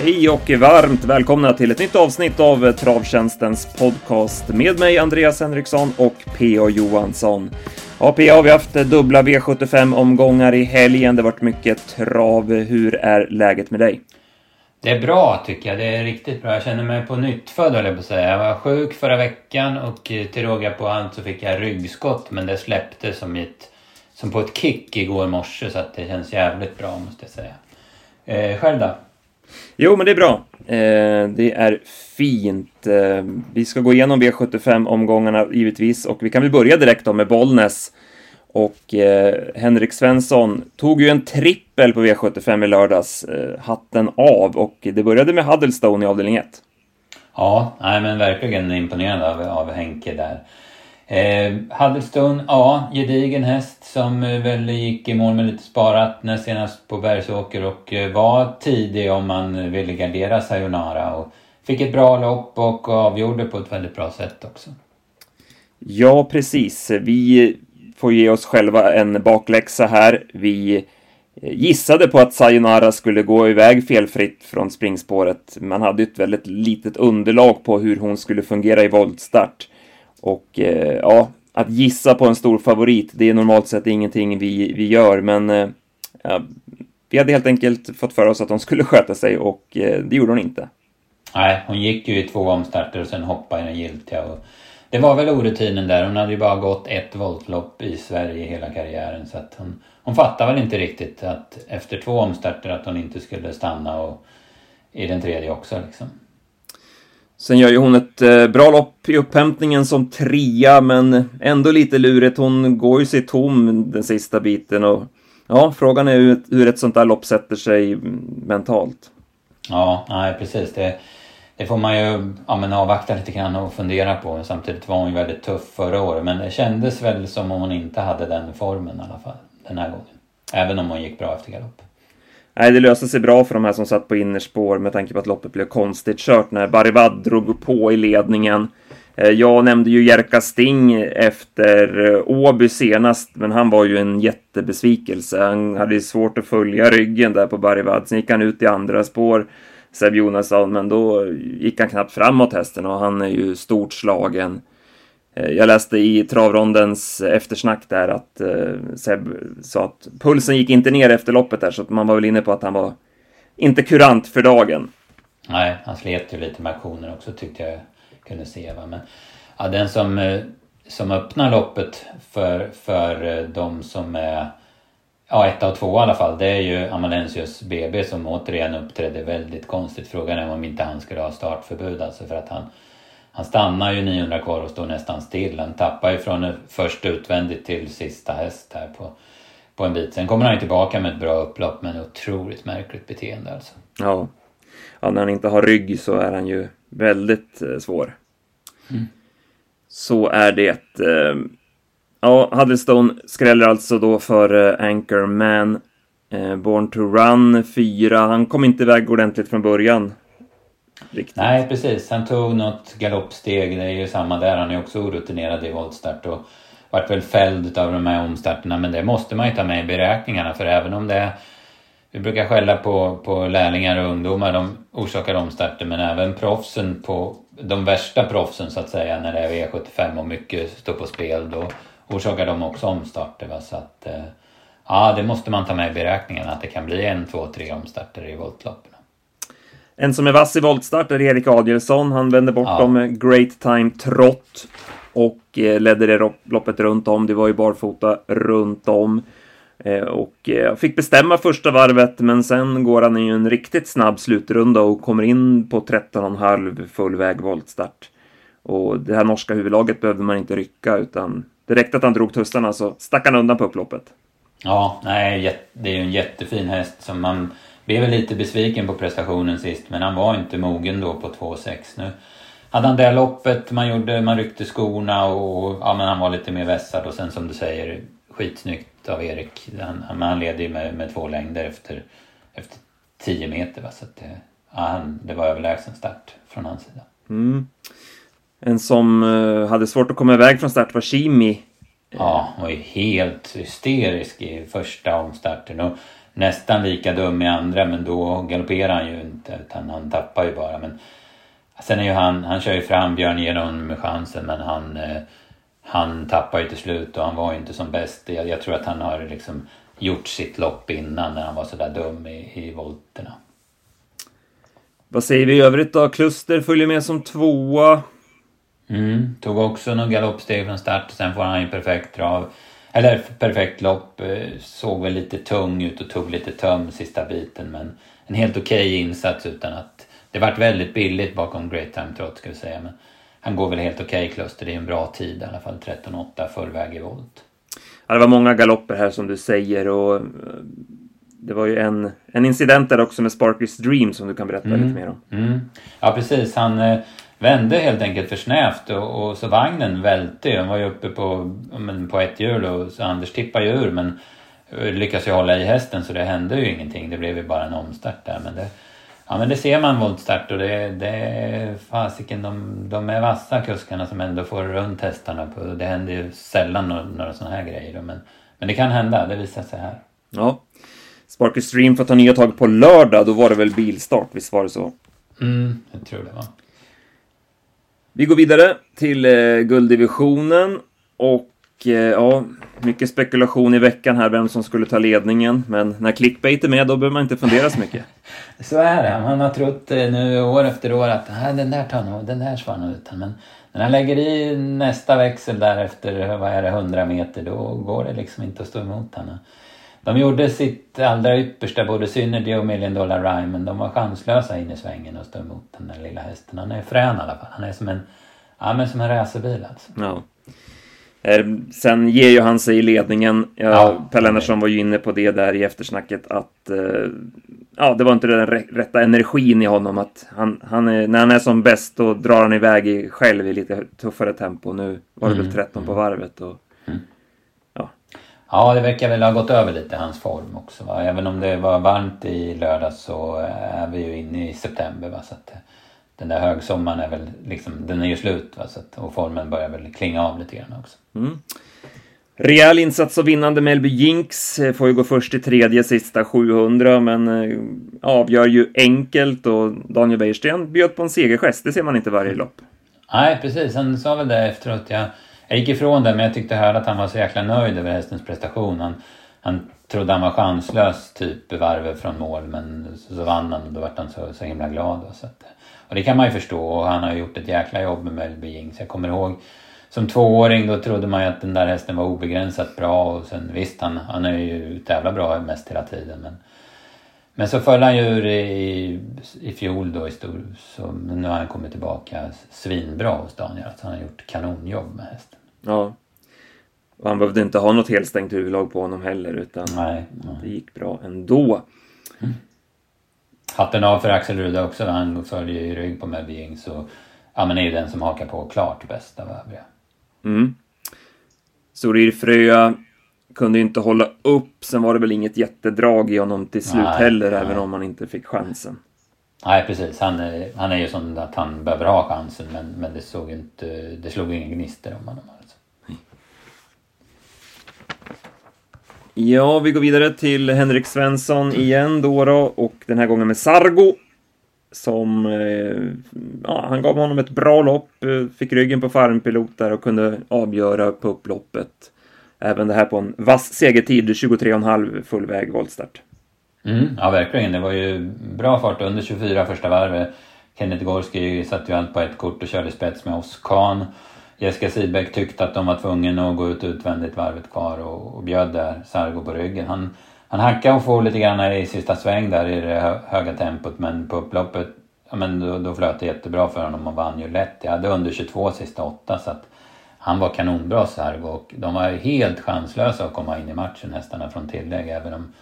Hej och varmt välkomna till ett nytt avsnitt av Travtjänstens podcast med mig Andreas Henriksson och P.A. Johansson. Ja, P.A. har vi haft dubbla V75-omgångar i helgen. Det har varit mycket trav. Hur är läget med dig? Det är bra tycker jag. Det är riktigt bra. Jag känner mig på nytt född jag på att säga. Jag var sjuk förra veckan och eh, till råga på allt så fick jag ryggskott men det släppte som, ett, som på ett kick igår morse så att det känns jävligt bra måste jag säga. Eh, själv då? Jo, men det är bra. Eh, det är fint. Eh, vi ska gå igenom V75-omgångarna givetvis och vi kan väl börja direkt då med Bollnäs. Och eh, Henrik Svensson tog ju en trippel på V75 i lördags, eh, hatten av, och det började med Huddlestone i avdelning 1. Ja, nej, men verkligen imponerande av, av Henke där. Eh, ja, gedigen häst som eh, väl gick i mål med lite sparat när senast på Bergsåker och eh, var tidig om man eh, ville gardera Sayonara och fick ett bra lopp och avgjorde på ett väldigt bra sätt också. Ja, precis. Vi får ge oss själva en bakläxa här. Vi gissade på att Sayonara skulle gå iväg felfritt från springspåret. Man hade ett väldigt litet underlag på hur hon skulle fungera i voltstart. Och eh, ja, att gissa på en stor favorit, det är normalt sett ingenting vi, vi gör, men eh, ja, vi hade helt enkelt fått för oss att hon skulle sköta sig och eh, det gjorde hon inte. Nej, hon gick ju i två omstarter och sen hoppade i den giltiga. Och det var väl orutinen där. Hon hade ju bara gått ett voltlopp i Sverige hela karriären. Så att hon, hon fattade väl inte riktigt att efter två omstarter att hon inte skulle stanna och i den tredje också liksom. Sen gör ju hon ett eh, bra lopp i upphämtningen som trea, men ändå lite lurigt. Hon går ju sig tom den sista biten och ja, frågan är hur ett sånt där lopp sätter sig mentalt. Ja, nej precis. Det, det får man ju ja, men avvakta lite grann och fundera på. Samtidigt var hon ju väldigt tuff förra året, men det kändes väl som om hon inte hade den formen i alla fall den här gången. Även om hon gick bra efter galopp. Nej, det löste sig bra för de här som satt på innerspår med tanke på att loppet blev konstigt kört när Barivad drog på i ledningen. Eh, jag nämnde ju Jerka Sting efter eh, Åby senast, men han var ju en jättebesvikelse. Han hade svårt att följa ryggen där på Barivad. Sen gick han ut i andra spår, Seb Jonasson, men då gick han knappt framåt hästen och han är ju stort slagen. Eh, jag läste i travrondens eftersnack där att eh, Seb sa att pulsen gick inte ner efter loppet där, så att man var väl inne på att han var inte kurant för dagen. Nej, han slet ju lite med aktioner också tyckte jag kunde se. Va? Men ja, den som, eh, som öppnar loppet för, för de som är ja, etta och två i alla fall, det är ju Amalensius BB som återigen uppträdde väldigt konstigt. Frågan är om inte han skulle ha startförbud alltså för att han han stannar ju 900 kvar och står nästan still. Han tappar ju från först utvändigt till sista häst här på, på en bit. Sen kommer han ju tillbaka med ett bra upplopp men otroligt märkligt beteende alltså. Ja. ja, när han inte har rygg så är han ju väldigt eh, svår. Mm. Så är det. Eh, ja, Huddlestone skräller alltså då för eh, Anchorman. Born to Run 4. Han kom inte iväg ordentligt från början. Riktigt. Nej, precis. Han tog något galoppsteg. Det är ju samma där. Han är också orutinerad i voltstart och vart väl fälld av de här omstarterna. Men det måste man ju ta med i beräkningarna för även om det vi brukar skälla på, på lärlingar och ungdomar, de orsakar omstarter men även proffsen på de värsta proffsen så att säga när det är V75 och mycket står på spel då orsakar de också omstarter. Va? Så att, eh, ja, det måste man ta med i beräkningarna. att det kan bli en, två, tre omstarter i voltloppen. En som är vass i voltstart är Erik Adielsson. Han vände bort ja. dem Great Time Trott och eh, ledde det loppet runt om. Det var ju barfota runt om. Eh, och eh, fick bestämma första varvet, men sen går han i en riktigt snabb slutrunda och kommer in på 13,5 full väg voltstart. Och det här norska huvudlaget behövde man inte rycka, utan det räckte att han drog tussarna så stack han undan på upploppet. Ja, nej, det är ju en jättefin häst som man blev lite besviken på prestationen sist men han var inte mogen då på 2,6 nu. Hade han det loppet, man, gjorde, man ryckte skorna och ja, men han var lite mer vässad och sen som du säger skitsnyggt av Erik. Han, han leder ju med, med två längder efter, efter 10 meter. Va? Så att det, ja, han, det var överlägsen start från hans sida. Mm. En som uh, hade svårt att komma iväg från start var Kimi. Ja, han var ju helt hysterisk i första omstarten. Och nästan lika dum i andra men då galopperar han ju inte utan han tappar ju bara. Men sen är ju han, han kör ju fram Björn Geron med chansen men han, eh, han tappar ju till slut och han var ju inte som bäst. Jag, jag tror att han har liksom gjort sitt lopp innan när han var sådär dum i, i volterna. Vad säger vi i övrigt då? Kluster följer med som tvåa. Mm, tog också någon galoppsteg från start. Sen får han ju perfekt trav. Eller perfekt lopp. Eh, såg väl lite tung ut och tog lite töm sista biten. Men en helt okej okay insats utan att... Det vart väldigt billigt bakom Great Time Trot ska vi säga. Men han går väl helt okej okay, Kluster. Det är en bra tid i alla fall. 13.8 full väg i volt. Ja, det var många galopper här som du säger och eh, det var ju en, en incident där också med Sparkys Dream som du kan berätta mm. lite mer om. Mm. Ja precis, han eh, vände helt enkelt för snävt och, och så vagnen välte Han var ju uppe på, men, på ett hjul och så Anders tippade ju ur men eh, lyckades ju hålla i hästen så det hände ju ingenting. Det blev ju bara en omstart där. Men det, ja men det ser man voltstart och det, det fasiken de, de är vassa kuskarna som ändå får runt hästarna. På, det händer ju sällan några, några sådana här grejer. Men, men det kan hända, det visar sig här. Ja. Sparky Stream får ta nya tag på lördag, då var det väl bilstart, visst var det så? Mm, jag tror det var. Vi går vidare till eh, gulddivisionen och eh, ja, mycket spekulation i veckan här vem som skulle ta ledningen. Men när clickbait är med då behöver man inte fundera så mycket. så är det. Man har trott eh, nu år efter år att den där tar nog, den där svarar nog utan. Men när han lägger i nästa växel där efter, vad är det, 100 meter, då går det liksom inte att stå emot honom. De gjorde sitt allra yppersta, både Synergy och Million Dollar Rhyme, men de var chanslösa in i svängen och stå emot den där lilla hästen. Han är frän i alla fall. Han är som en, ja, men som en racerbil alltså. Ja. Eh, sen ger ju han sig i ledningen. Ja, ja, per Lennartsson var ju inne på det där i eftersnacket att eh, ja, det var inte den rätta energin i honom. Att han, han är, när han är som bäst då drar han iväg i, själv i lite tuffare tempo. Nu var det mm. väl 13 på varvet. Och, mm. Ja, det verkar väl ha gått över lite hans form också. Va? Även om det var varmt i lördags så är vi ju inne i september. Va? Så att den där högsommaren är väl liksom, den är ju slut. Va? Så att, och formen börjar väl klinga av lite grann också. Mm. Rejäl insats och vinnande Melby Jinx får ju gå först i tredje sista 700 men avgör ju enkelt och Daniel Wäjersten bjöd på en segergest. Det ser man inte varje lopp. Nej, precis. Han sa väl det efteråt. Jag jag gick ifrån det men jag tyckte här att han var så jäkla nöjd över hästens prestation. Han, han trodde han var chanslös typ i varvet från mål men så, så vann han och då vart han så, så himla glad. Och, så att, och det kan man ju förstå och han har gjort ett jäkla jobb med Melby så Jag kommer ihåg som tvååring då trodde man ju att den där hästen var obegränsat bra och sen visst han, han är ju tävlat bra mest hela tiden men men så föll han ju ur i, i fjol då i stor, så nu har han kommit tillbaka svinbra hos Daniel. Alltså han har gjort kanonjobb med hästen. Ja. Och han behövde inte ha något helstängt huvudlag på honom heller utan nej, nej. det gick bra ändå. Mm. Hatten av för Axel Ruda också. Han följer i rygg på Melby så ja, men är ju den som hakar på klart bäst av övriga. Mm. Sorir Fröja kunde inte hålla upp. Sen var det väl inget jättedrag i honom till slut nej, heller, nej. även om han inte fick chansen. Nej precis, han är, han är ju som att han behöver ha chansen men, men det, såg inte, det slog inga gnistor om honom. Alltså. Ja, vi går vidare till Henrik Svensson igen då, då och den här gången med Sargo. Som, eh, ja, han gav honom ett bra lopp, eh, fick ryggen på farmpilot där och kunde avgöra på upploppet. Även det här på en vass segertid, 23,5 fullväg voltstart. Mm, ja, verkligen. Det var ju bra fart under 24 första varvet. Kenneth Gorski satte ju allt på ett kort och körde spets med Oskan. Jessica Sidbeck tyckte att de var tvungna att gå ut utvändigt varvet kvar och, och bjöd där Sargo på ryggen. Han, han hackade och får lite grann i sista sväng där i det höga tempot men på upploppet ja, men då, då flöt det jättebra för honom och vann ju lätt. Jag hade under 22 sista åtta så att han var kanonbra Sargo och de var helt chanslösa att komma in i matchen hästarna från tillägg även om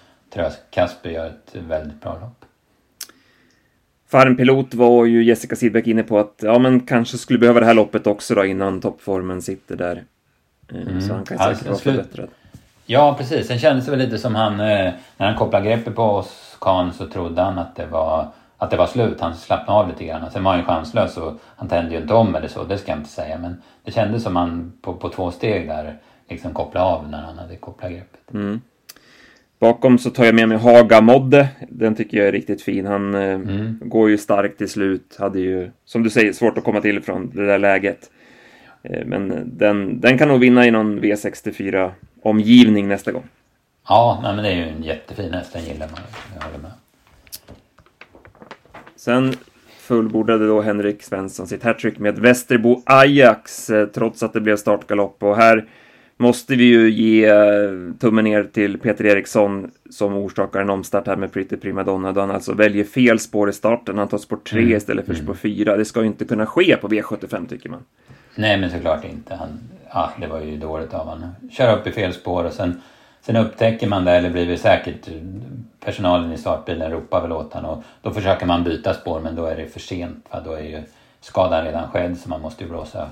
Kasper gör ett väldigt bra lopp. Farmpilot var ju Jessica Sidbeck inne på att ja, men kanske skulle behöva det här loppet också då innan toppformen sitter där. Eh, mm. Så han kan säkert alltså, vara förbättrad. Ja, precis. Sen kändes det väl lite som han, eh, när han kopplade greppet på oss, Kahn, så trodde han att det var att det var slut. Han slappnade av lite grann. Sen var han ju chanslös och han tände ju inte om eller så, det ska jag inte säga. Men det kändes som han på, på två steg där liksom kopplade av när han hade kopplat greppet. Mm. Bakom så tar jag med mig Haga Modde. Den tycker jag är riktigt fin. Han eh, mm. går ju starkt till slut. Hade ju, som du säger, svårt att komma till från det där läget. Eh, men den, den kan nog vinna i någon V64-omgivning nästa gång. Ja, nej, men det är ju en jättefin häst. Den gillar man. Jag håller med. Sen fullbordade då Henrik Svensson sitt hattrick med Västerbo Ajax, eh, trots att det blev startgalopp. Och här måste vi ju ge eh, tummen ner till Peter Eriksson som orsakar en omstart här med Pretty Primadonna då han alltså väljer fel spår i starten. Han tar spår 3 mm. istället för spår 4. Mm. Det ska ju inte kunna ske på V75 tycker man. Nej, men såklart inte. Han, ja, det var ju dåligt av honom. Köra upp i fel spår och sen, sen upptäcker man det, eller blir det säkert personalen i startbilen ropar väl åt honom och då försöker man byta spår men då är det för sent. Va? Då är ju skadan redan skedd så man måste ju blåsa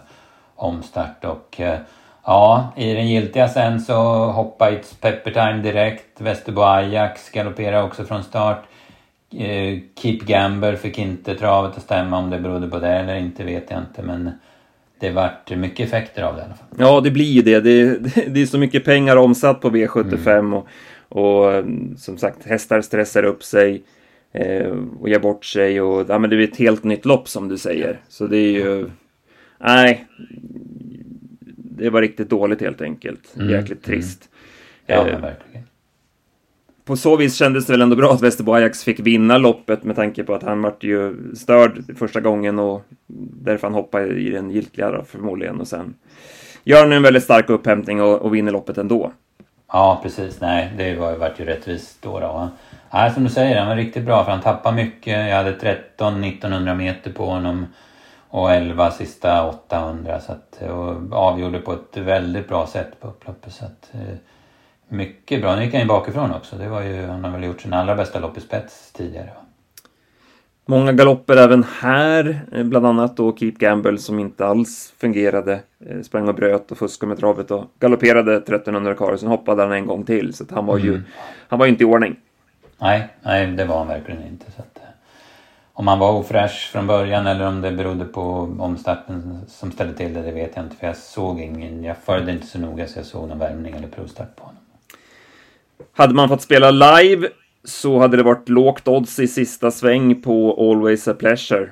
omstart och eh, Ja, i den giltiga sen så hoppar It's Peppertime direkt. Västerbo Ajax galopperar också från start. Eh, Keep Gamber fick inte travet att stämma. Om det berodde på det eller inte vet jag inte. Men det vart mycket effekter av det i alla fall. Ja, det blir ju det. Det, det är så mycket pengar omsatt på V75 mm. och, och som sagt hästar stressar upp sig eh, och ger bort sig och ja, men det blir ett helt nytt lopp som du säger. Så det är ju... Nej, det var riktigt dåligt helt enkelt. Mm. Jäkligt mm. trist. Mm. Ja, eh, verkligen. På så vis kändes det väl ändå bra att Västerbo Ajax fick vinna loppet med tanke på att han vart ju störd första gången och därför han hoppade i den giltiga då, förmodligen och sen gör han en väldigt stark upphämtning och, och vinner loppet ändå. Ja, precis. Nej, det var, vart ju rättvist då. då. Ja, som du säger, han var riktigt bra för han tappade mycket. Jag hade 13-1900 meter på honom och 11 sista 800 så att, och avgjorde på ett väldigt bra sätt på upploppet. Så att, eh, mycket bra. Nu gick han ju bakifrån också. Det var ju, han har väl gjort sin allra bästa lopp i spets tidigare. Många galopper även här, eh, bland annat då Keep Gamble som inte alls fungerade. Eh, sprang och bröt och fuskade med travet och galopperade 1300 kvar. Sen hoppade han en gång till så att han var ju, mm. han var ju inte i ordning. Nej, nej det var han verkligen inte. Så att, om han var ofräsch från början eller om det berodde på omstarten som ställde till det, det vet jag inte. För jag såg ingen, jag följde inte så noga så jag såg någon värmning eller provstart på honom. Hade man fått spela live så hade det varit lågt odds i sista sväng på Always a Pleasure.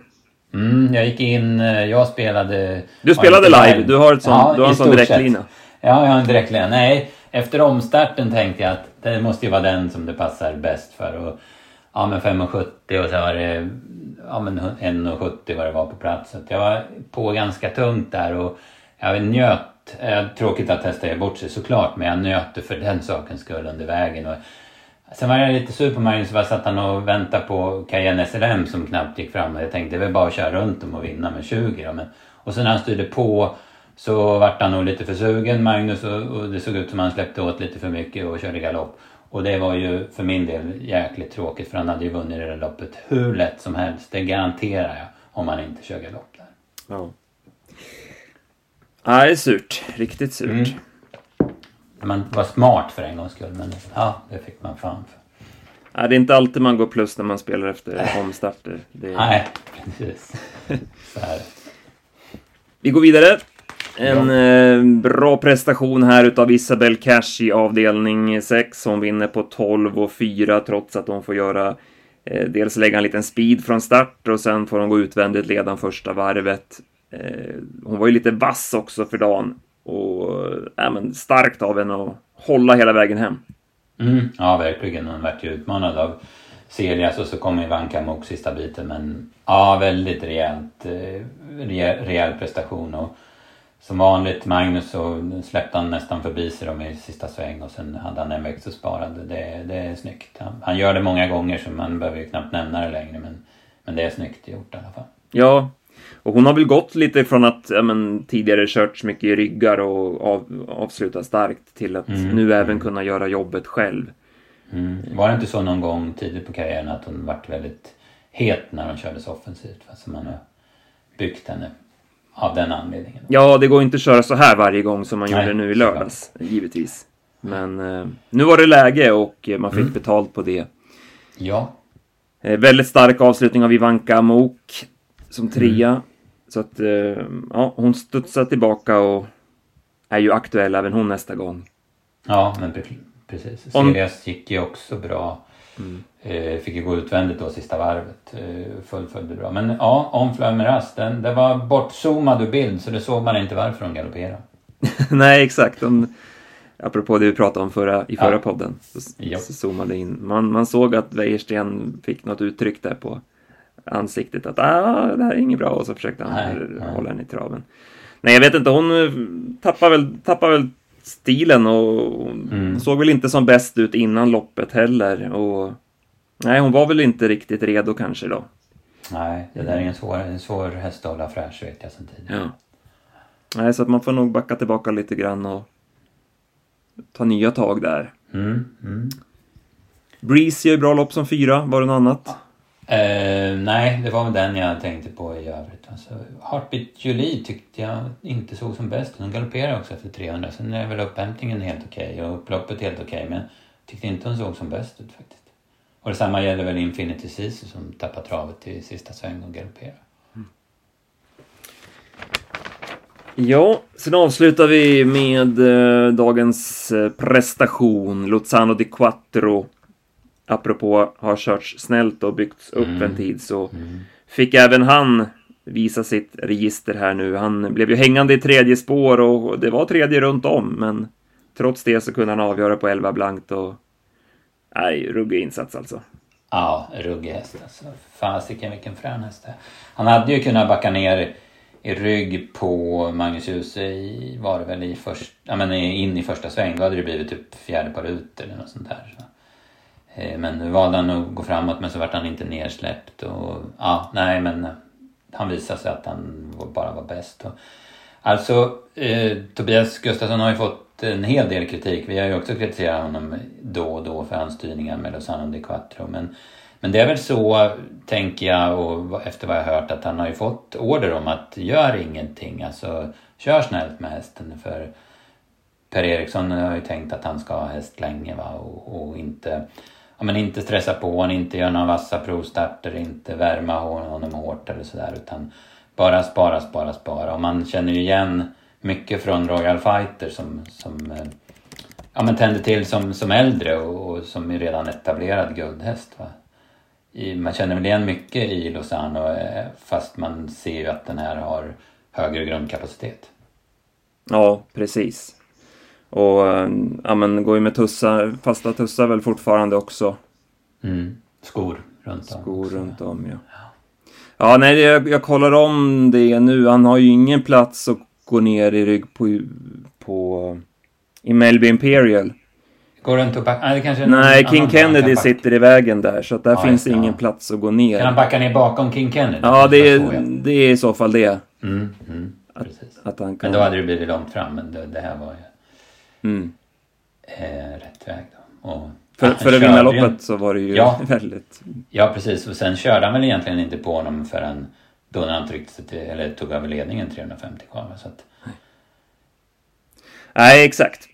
Mm, jag gick in, eh, jag spelade... Du spelade live, du har, ett sånt, ja, du har en sån direktlina. Ja, jag har en direktlina. Nej, efter omstarten tänkte jag att det måste ju vara den som det passar bäst för. Och ja men 5,70 och så var det ja men 1,70 vad det var på plats. Så jag var på ganska tungt där och jag njöt. Eh, tråkigt att testa ger bort sig såklart men jag njöt det för den sakens skull under vägen. Och, Sen var jag lite sur på Magnus för jag satt han och väntade på Cayenne SLM som knappt gick fram och jag tänkte det är väl bara att köra runt dem och vinna med 20 då. Men, och sen när han styrde på så vart han nog lite för sugen Magnus och, och det såg ut som han släppte åt lite för mycket och körde galopp. Och det var ju för min del jäkligt tråkigt för han hade ju vunnit det där loppet hur lätt som helst. Det garanterar jag om han inte kör galopp där. Ja. Nej, det är surt. Riktigt surt. Mm. Man var smart för en gångs skull men ja, det fick man för. Nej, det är inte alltid man går plus när man spelar efter omstarter. Är... Nej, precis. Så här. Vi går vidare. En eh, bra prestation här utav Isabel Cash i avdelning 6. Hon vinner på 12 och 4 trots att hon får göra eh, dels lägga en liten speed från start och sen får hon gå utvändigt ledan första varvet. Eh, hon var ju lite vass också för dagen och äh, men starkt av henne att hålla hela vägen hem. Mm, ja, verkligen. Hon vart ju utmanad av Celias och så kom Ivanka Mok sista biten men ja, väldigt rejält, eh, rejäl, rejäl prestation. Och, som vanligt Magnus så släppte han nästan förbi sig dem i sista sväng och sen hade han en växt och sparade. Det, det är snyggt. Han, han, gör det många gånger så man behöver ju knappt nämna det längre men, men det är snyggt gjort i alla fall. Ja, och hon har väl gått lite från att ja, men, tidigare kört så mycket i ryggar och av, avslutat starkt till att mm. nu även kunna göra jobbet själv. Mm. Var det inte så någon gång tidigt på karriären att hon vart väldigt het när hon körde så offensivt? Alltså man har byggt henne av den anledningen. Ja, det går inte att köra så här varje gång som man Nej, gjorde nu i lördags, klart. givetvis. Men eh, nu var det läge och man fick mm. betalt på det. Ja. Eh, väldigt stark avslutning av Ivanka Mok som trea. Mm. Så att, eh, ja, hon studsar tillbaka och är ju aktuell även hon nästa gång. Ja, men precis. Sirius gick ju också bra. Mm. Eh, fick ju gå utvändigt då sista varvet. Eh, fullföljde bra. Men ja, om Flömeras, den, den var bortzoomad ur bild så det såg man inte varför de galopperade. Nej, exakt. De, apropå det vi pratade om förra, i förra ja. podden. Så, så zoomade in. Man, man såg att Wäjersten fick något uttryck där på ansiktet att ah, det här är inget bra och så försökte han nej, nej. hålla henne i traven. Nej, jag vet inte, hon eh, tappar väl, tappar väl stilen och mm. såg väl inte som bäst ut innan loppet heller. Och, nej, hon var väl inte riktigt redo kanske då. Nej, det där är en svår, en svår häst att hålla fräsch vet jag sen tidigare. Ja. Nej, så att man får nog backa tillbaka lite grann och ta nya tag där. Mm. Mm. Breeze gör bra lopp som fyra, var det något annat? Uh, nej, det var väl den jag tänkte på i övrigt. Alltså, Heartbeat Julie tyckte jag inte såg som bäst. Hon galopperade också efter 300. Sen är väl upphämtningen helt okej okay, och upploppet helt okej. Okay, men jag tyckte inte hon såg som bäst ut faktiskt. Och detsamma gäller väl Infinity Sisu som tappade travet till sista sväng och galopperade. Mm. Ja, sen avslutar vi med eh, dagens eh, prestation. Luzano di Quattro apropå har körts snällt och byggts upp mm. en tid så mm. fick även han visa sitt register här nu. Han blev ju hängande i tredje spår och det var tredje runt om, men trots det så kunde han avgöra på 11 blankt och nej, ruggig insats alltså. Ja, ruggig häst alltså. Fasiken vilken frän häst det Han hade ju kunnat backa ner i rygg på Magnus Djuse i, var det väl i först, ja men in i första sväng. Då hade det blivit typ fjärde par ut eller något sånt där. Så. Eh, men nu valde han att gå framåt men så vart han inte nersläppt och ja, nej men eh, han visade sig att han bara var bäst. Och, alltså eh, Tobias Gustafsson har ju fått en hel del kritik. Vi har ju också kritiserat honom då och då för hans styrningar med Lozano de Quattro. Men, men det är väl så, tänker jag, och efter vad jag har hört, att han har ju fått order om att gör ingenting. Alltså, kör snällt med hästen. För Per Eriksson har ju tänkt att han ska ha häst länge va? Och, och inte ja, men inte stressa på honom, inte göra några vassa provstarter, inte värma honom hårt eller sådär utan bara spara, spara, spara. Och man känner ju igen mycket från Royal Fighter som, som eh, ja, men tände till som, som äldre och, och som är redan etablerad guldhäst. Va? I, man känner väl igen mycket i Lozano eh, fast man ser ju att den här har högre grundkapacitet. Ja, precis. Och eh, ja, men går ju med tussar, fasta tussar väl fortfarande också. Mm. Skor runt om. Skor runt om, ja. Ja, nej, jag, jag kollar om det nu. Han har ju ingen plats att gå ner i rygg på, på i Melby Imperial. Går runt och backa? Nej, nej King Kennedy sitter i vägen där, så att där ja, finns ingen ja. plats att gå ner. Kan han backa ner bakom King Kennedy? Ja, det är, det är i så fall det. Mm, mm, att, att, han kan... Men då hade det blivit långt fram, men det, det här var ju... Mm. Eh, rätt väg då. Och för, för att vinna loppet så var det ju ja, väldigt... Ja, precis. Och sen körde han väl egentligen inte på honom förrän då när han tryckte till, eller tog över ledningen 350 kvar. Så att... Nej, exakt.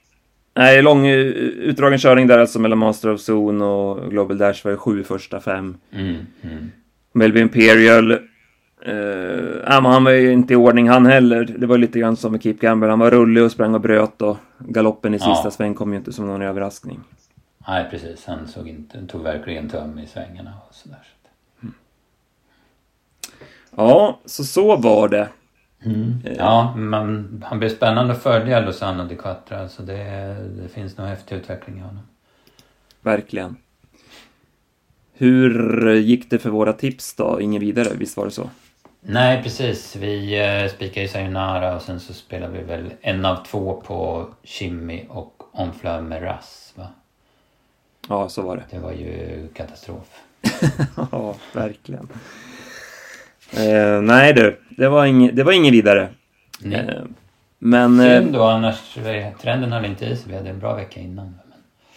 Nej, lång utdragen körning där alltså mellan Master of Zone och Global Dash var det sju första fem. Mm, mm. Melby Imperial Uh, han var ju inte i ordning han heller. Det var lite grann som med Keep Gamble. Han var rullig och sprang och bröt och galoppen i sista ja. sväng kom ju inte som någon överraskning. Nej precis, han såg inte, tog verkligen töm i svängarna och sådär. Mm. Ja, så så var det. Mm. Uh. Ja, men han blir spännande att följa Lozano di Quattro. Alltså det, det finns nog häftig utveckling i honom. Verkligen. Hur gick det för våra tips då? Ingen vidare, visst var det så? Nej, precis. Vi eh, spikade ju Sayonara och sen så spelade vi väl en av två på Kimmy och Omflöv med Rass, va? Ja, så var det. Det var ju katastrof. ja, verkligen. Eh, nej du, det var, ing, det var ingen vidare. Nej. Eh, men... Synd eh, då, annars trenden höll inte i sig. Vi hade en bra vecka innan.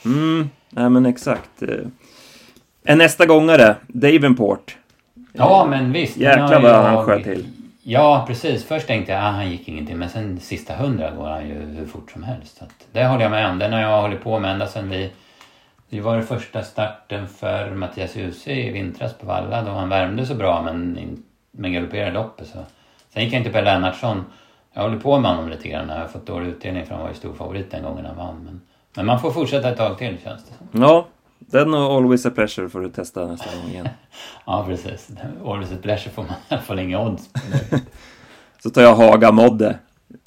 Men... Mm, nej men exakt. Eh, en nästa gångare, Davenport. Ja, men visst. Jäklar vad han sköt till. Ja, precis. Först tänkte jag att ah, han gick ingenting. Men sen sista hundra går han ju hur fort som helst. Så att, det håller jag med om. Den har jag hållit på med ända sedan vi... Det var det första starten för Mattias Djuse i vintras på Valla då han värmde så bra men, men galopperade loppet. Så. Sen gick jag inte på Lennartsson. Jag håller på med honom lite grann. Jag har fått dålig utdelning för han var ju stor favorit den gången han vann. Men Men man får fortsätta ett tag till känns det som. Ja, den och Always a Pleasure får du testa nästa gång igen. ja, precis. Always a Pleasure får man i alla fall inga odds Så tar jag Haga Modde.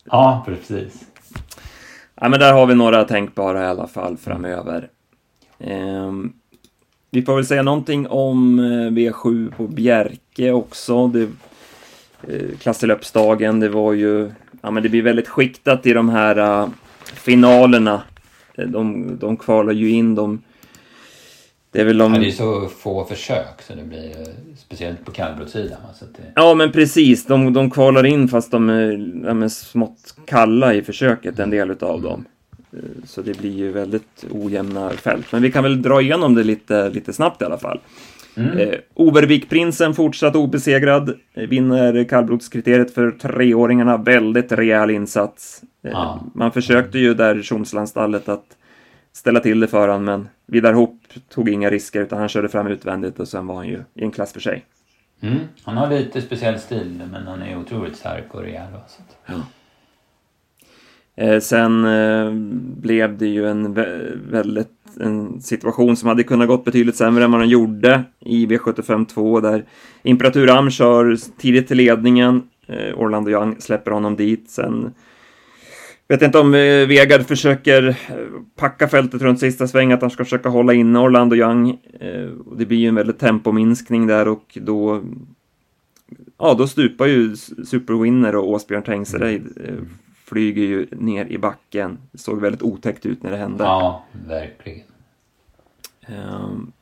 Ja, precis. Ja, men där har vi några tänkbara i alla fall framöver. Um, vi får väl säga någonting om eh, V7 på Bjerke också. Det, eh, Klasselöpsdagen, det var ju... Ja, men det blir väldigt skiktat i de här uh, finalerna. De, de kvalar ju in, de... Det är väl de... Ja, det är så få försök så det blir speciellt på kallblodssidan. Det... Ja, men precis. De, de kvalar in fast de är, de är smått kalla i försöket, en del utav dem. Eh, så det blir ju väldigt ojämna fält. Men vi kan väl dra igenom det lite, lite snabbt i alla fall. Mm. Eh, Overvikprinsen fortsatt obesegrad, eh, vinner kallblodskriteriet för treåringarna. Väldigt rejäl insats. Eh. Man försökte ju där i Tjomslandsstallet att ställa till det för honom, men Vidar Hopp tog inga risker utan han körde fram utvändigt och sen var han ju i en klass för sig. Mm. Han har lite speciell stil, men han är otroligt stark och rejäl. Så ja. Eh, sen eh, blev det ju en väldigt en situation som hade kunnat gått betydligt sämre än vad den gjorde i V75 2 där Imperatur Am kör tidigt till ledningen. Eh, Orlando Young släpper honom dit. Sen vet inte om eh, Vegard försöker eh, packa fältet runt sista sväng, att han ska försöka hålla inne Orlando Young. Eh, det blir ju en väldigt tempominskning där och då Ja, då stupar ju Superwinner och Åsbjörn Tengsereid mm flyger ju ner i backen. Det såg väldigt otäckt ut när det hände. Ja, verkligen. Ehm,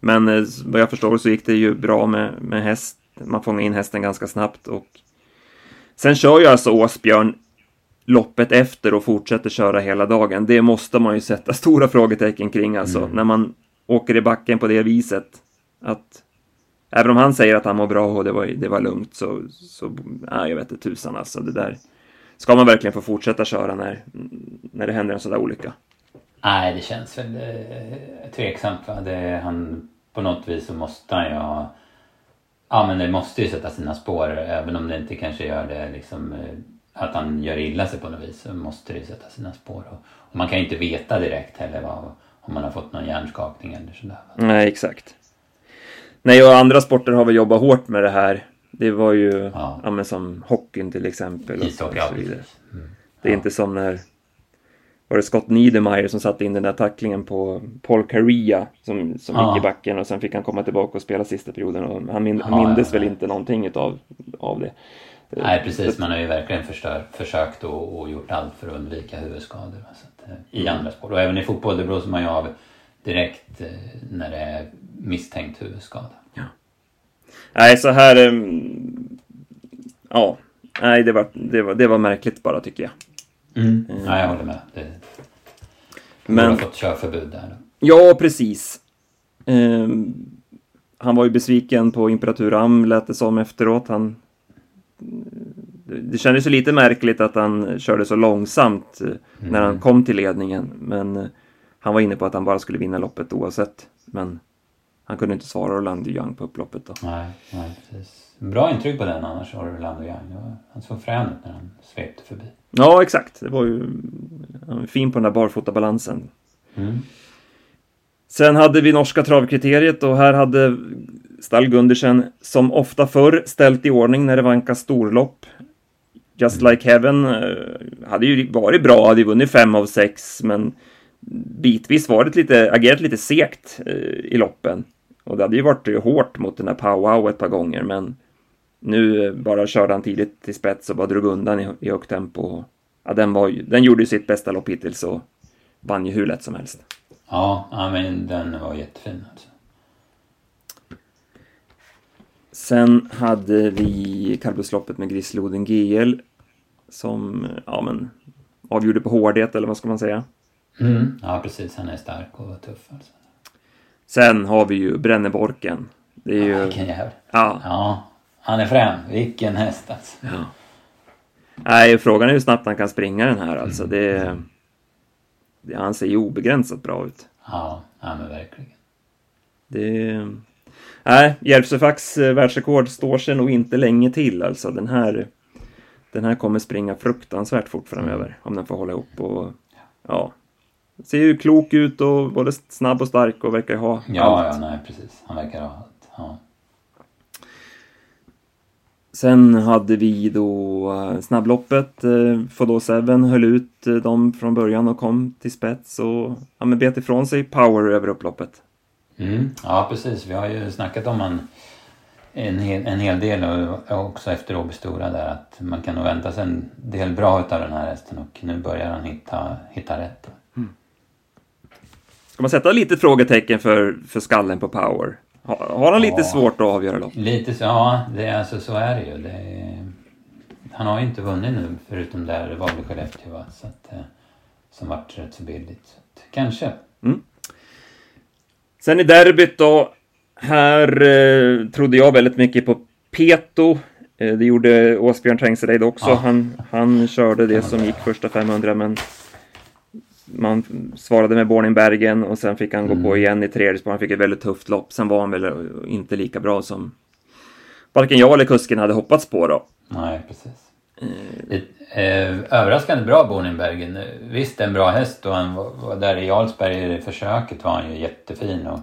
men eh, vad jag förstår så gick det ju bra med, med häst. Man fångade in hästen ganska snabbt och sen kör ju alltså Åsbjörn loppet efter och fortsätter köra hela dagen. Det måste man ju sätta stora frågetecken kring alltså. Mm. När man åker i backen på det viset. Att även om han säger att han mår bra och det var, det var lugnt så, så nej, jag vet inte tusan alltså. Det där Ska man verkligen få fortsätta köra när, när det händer en sån där olycka? Nej, det känns väl eh, tveksamt. Va? Det, han, på något vis så måste han ju ha... Ja, men det måste ju sätta sina spår. Även om det inte kanske gör det liksom... Att han gör illa sig på något vis så måste det ju sätta sina spår. Och, och man kan ju inte veta direkt heller vad, om man har fått någon hjärnskakning eller sådär. Nej, exakt. Nej, och andra sporter har väl jobbat hårt med det här det var ju ja. ja som hockeyn till exempel. Ishockey, och så vidare. Mm. Det är inte som när var det Scott Niedermayer som satte in den där tacklingen på Paul Caria som, som ja. gick i backen och sen fick han komma tillbaka och spela sista perioden och han min, ja, mindes väl inte någonting utav, av det. Nej precis, man har ju verkligen förstör, försökt och, och, gjort allt för att undvika huvudskador. Att, eh, I mm. andra sport och även i fotboll, det blåser man ju av direkt eh, när det är misstänkt huvudskada. Nej, så här... Um, ja, nej, det var, det, var, det var märkligt bara tycker jag. Mm. Mm. Ja, jag håller med. Det... Men... Du har fått körförbud där. Ja, precis. Um, han var ju besviken på Imperatur Am, lät det som efteråt. Han... Det kändes ju lite märkligt att han körde så långsamt mm. när han kom till ledningen. Men uh, han var inne på att han bara skulle vinna loppet oavsett. Men han kunde inte svara Orlando Young på upploppet då. Nej, nej precis. Bra intryck på den annars, Orlando Young. Han såg frän ut när han svepte förbi. Ja, exakt. Det var ju fin på den där barfotabalansen. Mm. Sen hade vi norska travkriteriet och här hade Stall Gundersen som ofta förr ställt i ordning när det vankas storlopp. Just mm. Like Heaven eh, hade ju varit bra, hade ju vunnit fem av sex, men bitvis varit lite, agerat lite segt eh, i loppen. Och det hade ju varit eh, hårt mot den här Powwow ett par gånger, men nu bara körde han tidigt till spets och bara drog undan i, i högt tempo. Ja, den, var, den gjorde ju sitt bästa lopp hittills och vann ju hur lätt som helst. Ja, ja men den var jättefin alltså. Sen hade vi kallblodsloppet med Grisloden GL som, ja men, avgjorde på hårdhet eller vad ska man säga? Mm. Ja, precis. Han är stark och tuff alltså. Sen har vi ju Bränneborken. Det är ju... vilken jävel. Ja. ja. Han är frän. Vilken häst alltså. Ja. Nej, frågan är hur snabbt han kan springa den här alltså. Mm. Det, det, han ser ju obegränsat bra ut. Ja, ja men verkligen. Det... Nej, Järvsöfax eh, världsrekord står sig nog inte länge till alltså. Den här, den här kommer springa fruktansvärt fort framöver. Mm. Om den får hålla ihop och ja, ser ju klok ut och både snabb och stark och verkar ha ja, allt. Ja, nej precis. Han verkar ha allt. Ja. Sen hade vi då eh, snabbloppet. Eh, Fodor Seven höll ut dem från början och kom till spets och ja, bet ifrån sig power över upploppet. Mm, ja, precis. Vi har ju snackat om en, en, hel, en hel del och också efter Åby Stora där att man kan nog vänta sig en del bra utav den här hästen och nu börjar han hitta, hitta rätt. Mm. Ska man sätta lite frågetecken för, för skallen på power? Har han lite ja, svårt att avgöra lopp? Lite så, ja. Det, alltså, så är det ju. Det, han har ju inte vunnit nu förutom där det var väl Skellefteå va? Så att, eh, som vart rätt så billigt. Så att, kanske. Mm. Sen i derbyt då. Här eh, trodde jag väldigt mycket på Peto. Eh, det gjorde Åsbjörn Trängsereid också. Ja. Han, han körde det som gick första 500 men man svarade med Borningbergen och sen fick han mm. gå på igen i tredje spår. Han fick ett väldigt tufft lopp. Sen var han väl inte lika bra som varken jag eller kusken hade hoppats på då. Nej, precis. Mm. Eh, överraskande bra Borningbergen. Visst en bra häst och han var, där i Jarlsberg i försöket var han ju jättefin och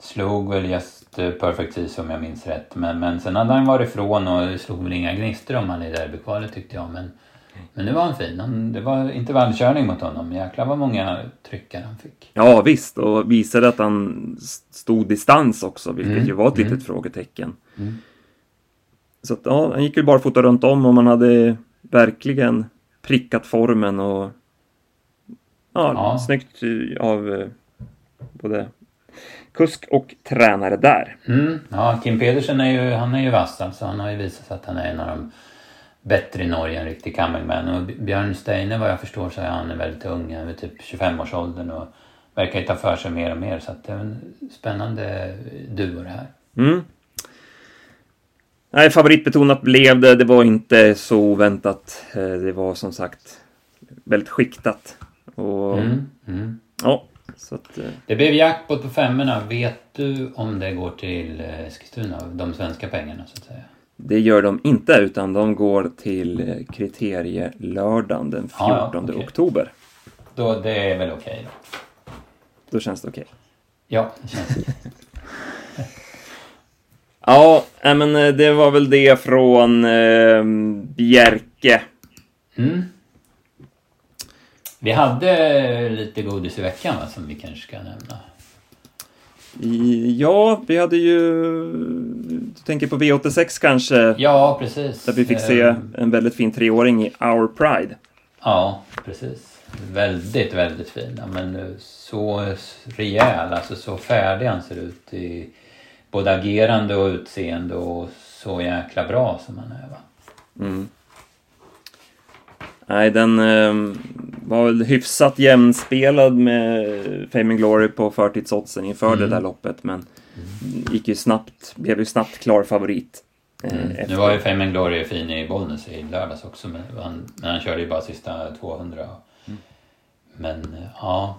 slog väl just uh, Perfect som jag minns rätt. Men, men sen hade han varit ifrån och slog väl inga gnistor om han i derbykvalet tyckte jag. Men men nu var han fin. Han, det var intervallkörning mot honom. Jäklar vad många tryckare han fick. Ja visst och visade att han stod distans också vilket mm. ju var ett litet mm. frågetecken. Mm. Så att, ja, han gick ju bara fota runt om och man hade verkligen prickat formen och ja, ja. snyggt av eh, både kusk och tränare där. Mm. Ja, Kim Pedersen är ju, han är ju vass alltså. Han har ju visat att han är en av de bättre i Norge än riktig comingman. Och Björn Steine vad jag förstår så är han väldigt ung, han är typ 25-årsåldern och verkar ta för sig mer och mer. Så att det är en spännande duo det här. Mm. Nej, favoritbetonat blev det. Det var inte så oväntat. Eh, det var som sagt väldigt skiktat. Och, mm, mm. Ja, så att, eh. Det blev jackpot på femmorna. Vet du om det går till Eskilstuna, de svenska pengarna så att säga? Det gör de inte, utan de går till kriterielördagen den 14 ah, ja, okay. oktober. Då, det är väl okej okay, då? Då känns det okej? Okay. Ja, det känns okej. Ja, men eh, det var väl det från eh, Bjerke. Mm. Vi hade lite godis i veckan va, som vi kanske ska nämna. Ja, vi hade ju... Du tänker på V86 kanske? Ja, precis. Där vi fick se ehm. en väldigt fin treåring i Our Pride. Ja, precis. Väldigt, väldigt fin. Men så rejäl, alltså så färdig han ser ut i både agerande och utseende och så jäkla bra som han är va. Mm. Nej, den eh, var väl hyfsat jämnspelad med Fame Glory på förtidsoddsen inför mm. det där loppet, men mm. gick ju snabbt, blev ju snabbt klar favorit. Eh, mm. Nu var ju Fame Glory fin i Bollnäs i lördags också, men han, men han körde ju bara sista 200. Mm. Men ja.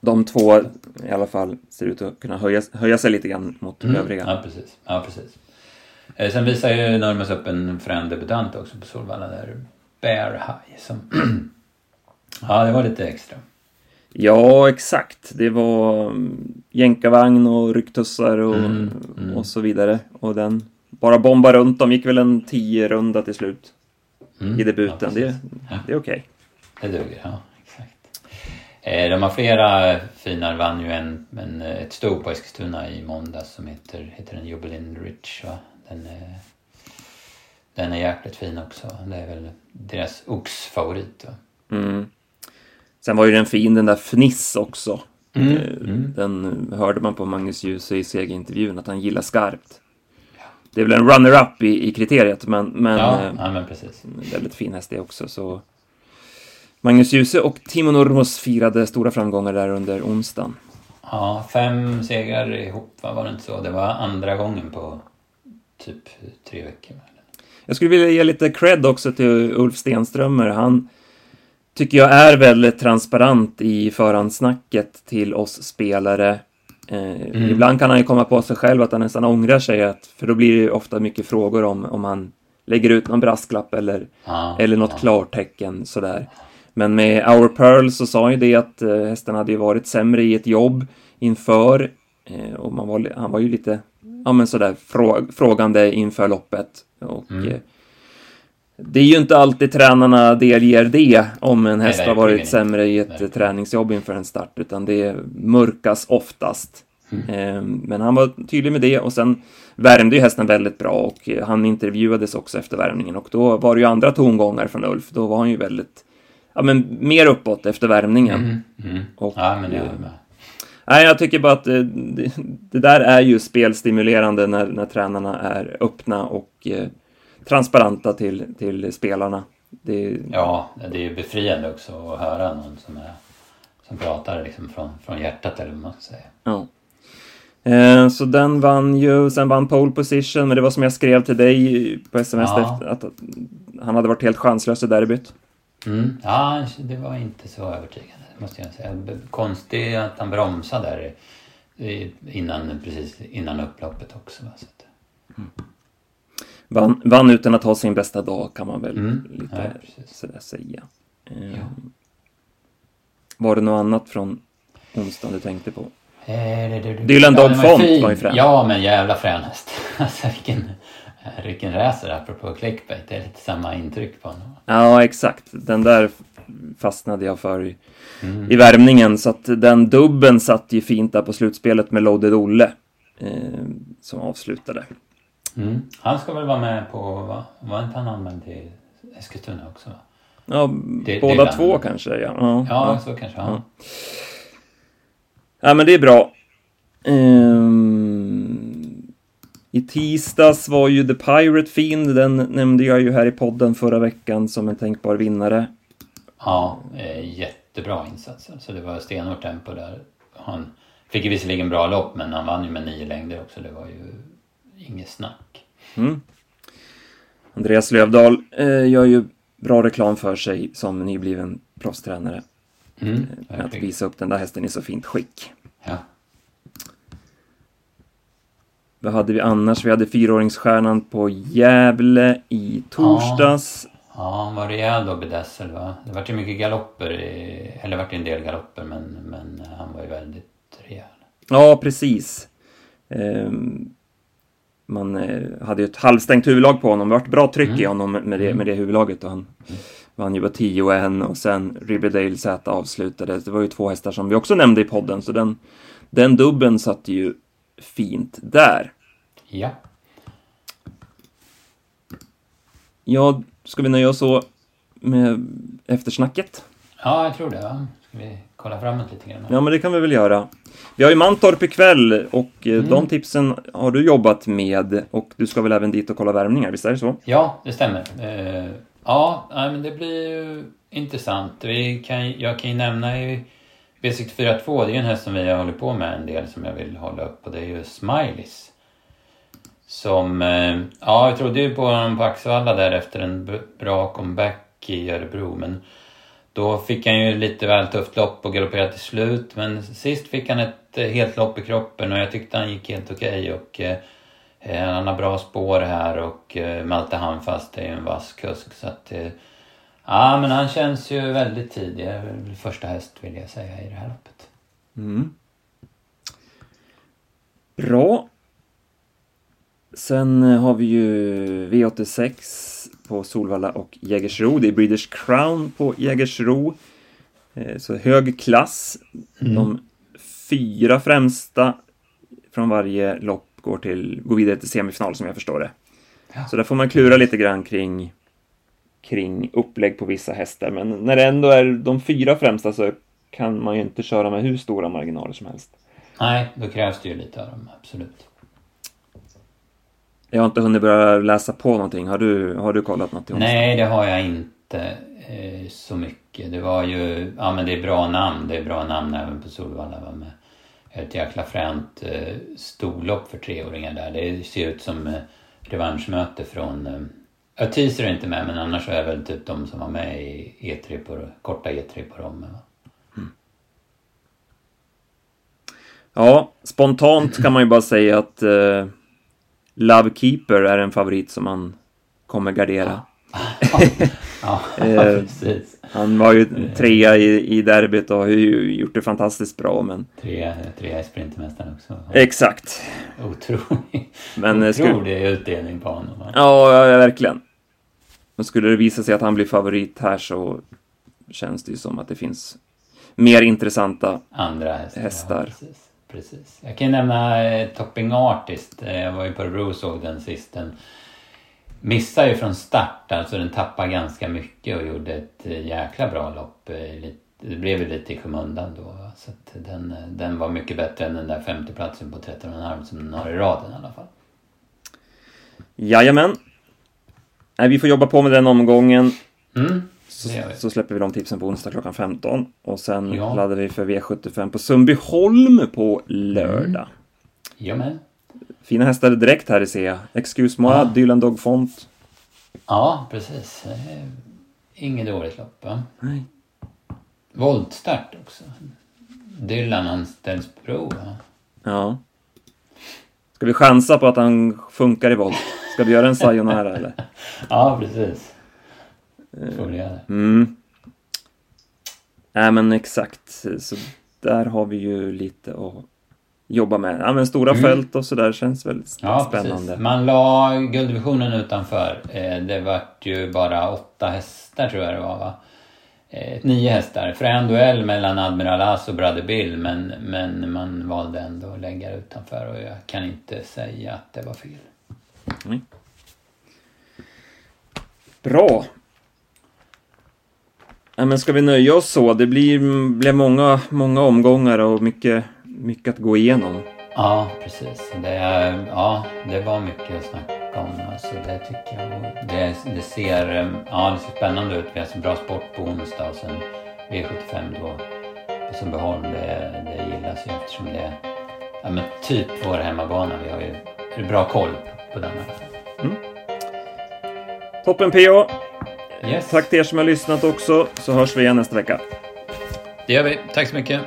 De två i alla fall ser ut att kunna höja, höja sig lite grann mot mm. övriga. Ja, precis. Ja, precis. Eh, sen visar ju Nurmos upp en frän debutant också på Solvalla där Bear High. Som ja, det var lite extra. Ja, exakt. Det var mm, jänkarvagn och rycktussar och, mm, mm. och så vidare. Och den bara bomba runt. De gick väl en 10 runda till slut mm, i debuten. Ja, det, det är okej. Okay. Det duger, ja. Eh, de har flera fina. vann ju en, en, ett sto på Eskilstuna i måndags som heter, heter den Jubilee Rich. Va? Den är den är jäkligt fin också. Det är väl deras oxfavorit. Mm. Sen var ju den fin den där Fniss också. Mm. Eh, mm. Den hörde man på Magnus Djuse i segerintervjun att han gillar skarpt. Ja. Det är väl en runner-up i, i kriteriet men, men, ja, eh, ja, men precis. väldigt fin häst det också. Så Magnus Djuse och Timo Nurmos firade stora framgångar där under onsdagen. Ja, fem segrar ihop, var det inte så? Det var andra gången på typ tre veckor. Jag skulle vilja ge lite cred också till Ulf Stenströmer. Han tycker jag är väldigt transparent i förhandsnacket till oss spelare. Eh, mm. Ibland kan han ju komma på sig själv att han nästan ångrar sig, att, för då blir det ofta mycket frågor om, om han lägger ut någon brasklapp eller, ah, eller något ah. klartecken sådär. Men med Our Pearl så sa ju det att eh, hästarna hade ju varit sämre i ett jobb inför eh, och man var, han var ju lite ja, men sådär frå, frågande inför loppet. Och, mm. eh, det är ju inte alltid tränarna delger det om en häst Nej, har varit sämre i ett Nej. träningsjobb inför en start, utan det mörkas oftast. Mm. Men han var tydlig med det och sen värmde ju hästen väldigt bra och han intervjuades också efter värmningen och då var det ju andra tongångar från Ulf. Då var han ju väldigt, ja men mer uppåt efter värmningen. Mm. Mm. Och, ja, men det är med. Nej, jag tycker bara att det, det, där är ju spelstimulerande när, när tränarna är öppna och eh, transparenta till, till spelarna. Det... Ja, det är ju befriande också att höra någon som, är, som pratar liksom från, från hjärtat eller vad man ska säga. Ja. Eh, så den vann ju, sen vann pole position, men det var som jag skrev till dig på sms ja. efter, att, att han hade varit helt chanslös i derbyt. Mm. Ja, det var inte så övertygande måste jag säga. Konstigt att han bromsade där innan, precis innan upploppet också. Så att... mm. vann, vann utan att ha sin bästa dag kan man väl mm. lite ja, sådär säga. Ja. Var det något annat från onsdagen du tänkte på? Eh, Dylan Dog Font var ju frän. Ja, men jävla frän häst. alltså vilken, vilken racer apropå clickbait. Det är lite samma intryck på honom. Ja, exakt. Den där fastnade jag för mm. i värmningen. Så att den dubben satt ju fint där på slutspelet med Loaded Olle. Eh, som avslutade. Mm. Han ska väl vara med på, va? var inte han anmäld till Eskilstuna också? Va? Ja, det, båda det två kanske. Ja, ja, ja, så kanske. Ja. ja. men det är bra. Um, I tisdags var ju The Pirate Fiend, den nämnde jag ju här i podden förra veckan som en tänkbar vinnare. Ja, eh, jättebra insats. Alltså det var stenhårt tempo där. Han fick ju visserligen bra lopp men han vann ju med nio längder också. Det var ju inget snack. Mm. Andreas Lövdahl eh, gör ju bra reklam för sig som nybliven proffstränare. Mm, eh, att visa upp den där hästen i så fint skick. Ja. Vad hade vi annars? Vi hade fyraåringsstjärnan på Gävle i torsdags. Ja. Ja, han var rejäl då Bedessel va? Det vart ju mycket galopper, i, eller vart en del galopper men, men han var ju väldigt rejäl. Ja, precis. Um, man eh, hade ju ett halvstängt huvudlag på honom. Det vart bra tryck mm. i honom med det, mm. med det huvudlaget och han mm. vann ju på 10 och en och sen Riverdale Z avslutade. Det var ju två hästar som vi också nämnde i podden så den, den dubben satt ju fint där. Ja. Ja, Ska vi nöja oss så med eftersnacket? Ja, jag tror det. Va? Ska vi kolla framåt lite grann? Ja, men det kan vi väl göra. Vi har ju Mantorp ikväll och eh, mm. de tipsen har du jobbat med och du ska väl även dit och kolla värmningar, visst är det så? Ja, det stämmer. Uh, ja, men det blir ju intressant. Vi kan, jag kan ju nämna i V64 det är ju en häst som vi har hållit på med en del som jag vill hålla upp och det är ju Smileys. Som, eh, ja, jag trodde ju på honom på Axevalla där efter en bra comeback i Örebro. Men då fick han ju lite väl tufft lopp och galopperade till slut. Men sist fick han ett eh, helt lopp i kroppen och jag tyckte han gick helt okej. Okay och eh, eh, han har bra spår här och eh, Malte Handfast är ju en vass kusk. Så att, eh, ja, men han känns ju väldigt tidig. Första häst vill jag säga i det här loppet. Mm. Bra. Sen har vi ju V86 på Solvalla och Jägersro. Det är Breeders Crown på Jägersro. Eh, så hög klass. Mm. De fyra främsta från varje lopp går, till, går vidare till semifinal som jag förstår det. Ja. Så där får man klura lite grann kring, kring upplägg på vissa hästar. Men när det ändå är de fyra främsta så kan man ju inte köra med hur stora marginaler som helst. Nej, då krävs det ju lite av dem, absolut. Jag har inte hunnit börja läsa på någonting. Har du, har du kollat något? Nej, det har jag inte eh, så mycket. Det var ju, ja men det är bra namn. Det är bra namn även på Solvalla. Va? Med ett jäkla fränt eh, storlopp för treåringar där. Det ser ut som eh, revanschmöte från eh, Teaser är inte med men annars är väl typ de som var med i E3 på, korta E3 på Romme. Mm. Ja, spontant kan man ju bara säga att eh, Lovekeeper är en favorit som man kommer gardera. Ja, ja, ja eh, precis. Han var ju trea i, i derbyt och har ju gjort det fantastiskt bra. Men... Trea, trea i Sprintermästaren också. Exakt. Otrolig, men, eh, otrolig skulle... utdelning på honom. Ja, ja, verkligen. Men skulle det visa sig att han blir favorit här så känns det ju som att det finns mer intressanta Andra hästar. hästar. Ja, precis, precis. Jag kan nämna eh, Topping Artist. Eh, jag var ju på Örebro och såg den sist. Den missade ju från start, alltså den tappade ganska mycket och gjorde ett eh, jäkla bra lopp. Eh, det blev ju lite i skymundan då. Så den, den var mycket bättre än den där femteplatsen på 13,5 som den har i raden i alla fall. Jajamän. Nej, vi får jobba på med den omgången. Mm, så, så, släpper vi de tipsen på onsdag klockan 15. Och sen ja. laddar vi för V75 på Sundbyholm på lördag. Mm. Jajamän. Fina hästar direkt här i C. Excuse moi, ja. Dylan Dog Font. Ja, precis. Inget dåligt lopp, va? Nej. Voltstart också. Dylan anställs prov, va? Ja. Ska vi chansa på att han funkar i volt? Ska vi göra en sayonara eller? ja, precis. Får vi göra det. Mm. Nej, men exakt. Så där har vi ju lite att jobba med. Ja, men stora mm. fält och sådär känns väldigt ja, spännande. Precis. Man la gulddivisionen utanför. Eh, det vart ju bara åtta hästar tror jag det var va? Eh, nio hästar. Frän duell mellan Admiral As och Brother Bill men, men man valde ändå att lägga det utanför och jag kan inte säga att det var fel. Mm. Bra. Ja, men ska vi nöja oss så? Det blir, blir många, många omgångar och mycket mycket att gå igenom. Ja, precis. Det, ja, det var mycket att snacka om. Alltså, det tycker jag. Det, det, ser, ja, det ser spännande ut. Vi har så bra sport på onsdag och sen V75 då på Sundbyholm. Det, det gillas ju eftersom det är ja, men typ vår hemmabana. Vi har ju bra koll på den. Mm. Toppen PO! Yes. Tack till er som har lyssnat också, så hörs vi igen nästa vecka. Det gör vi. Tack så mycket.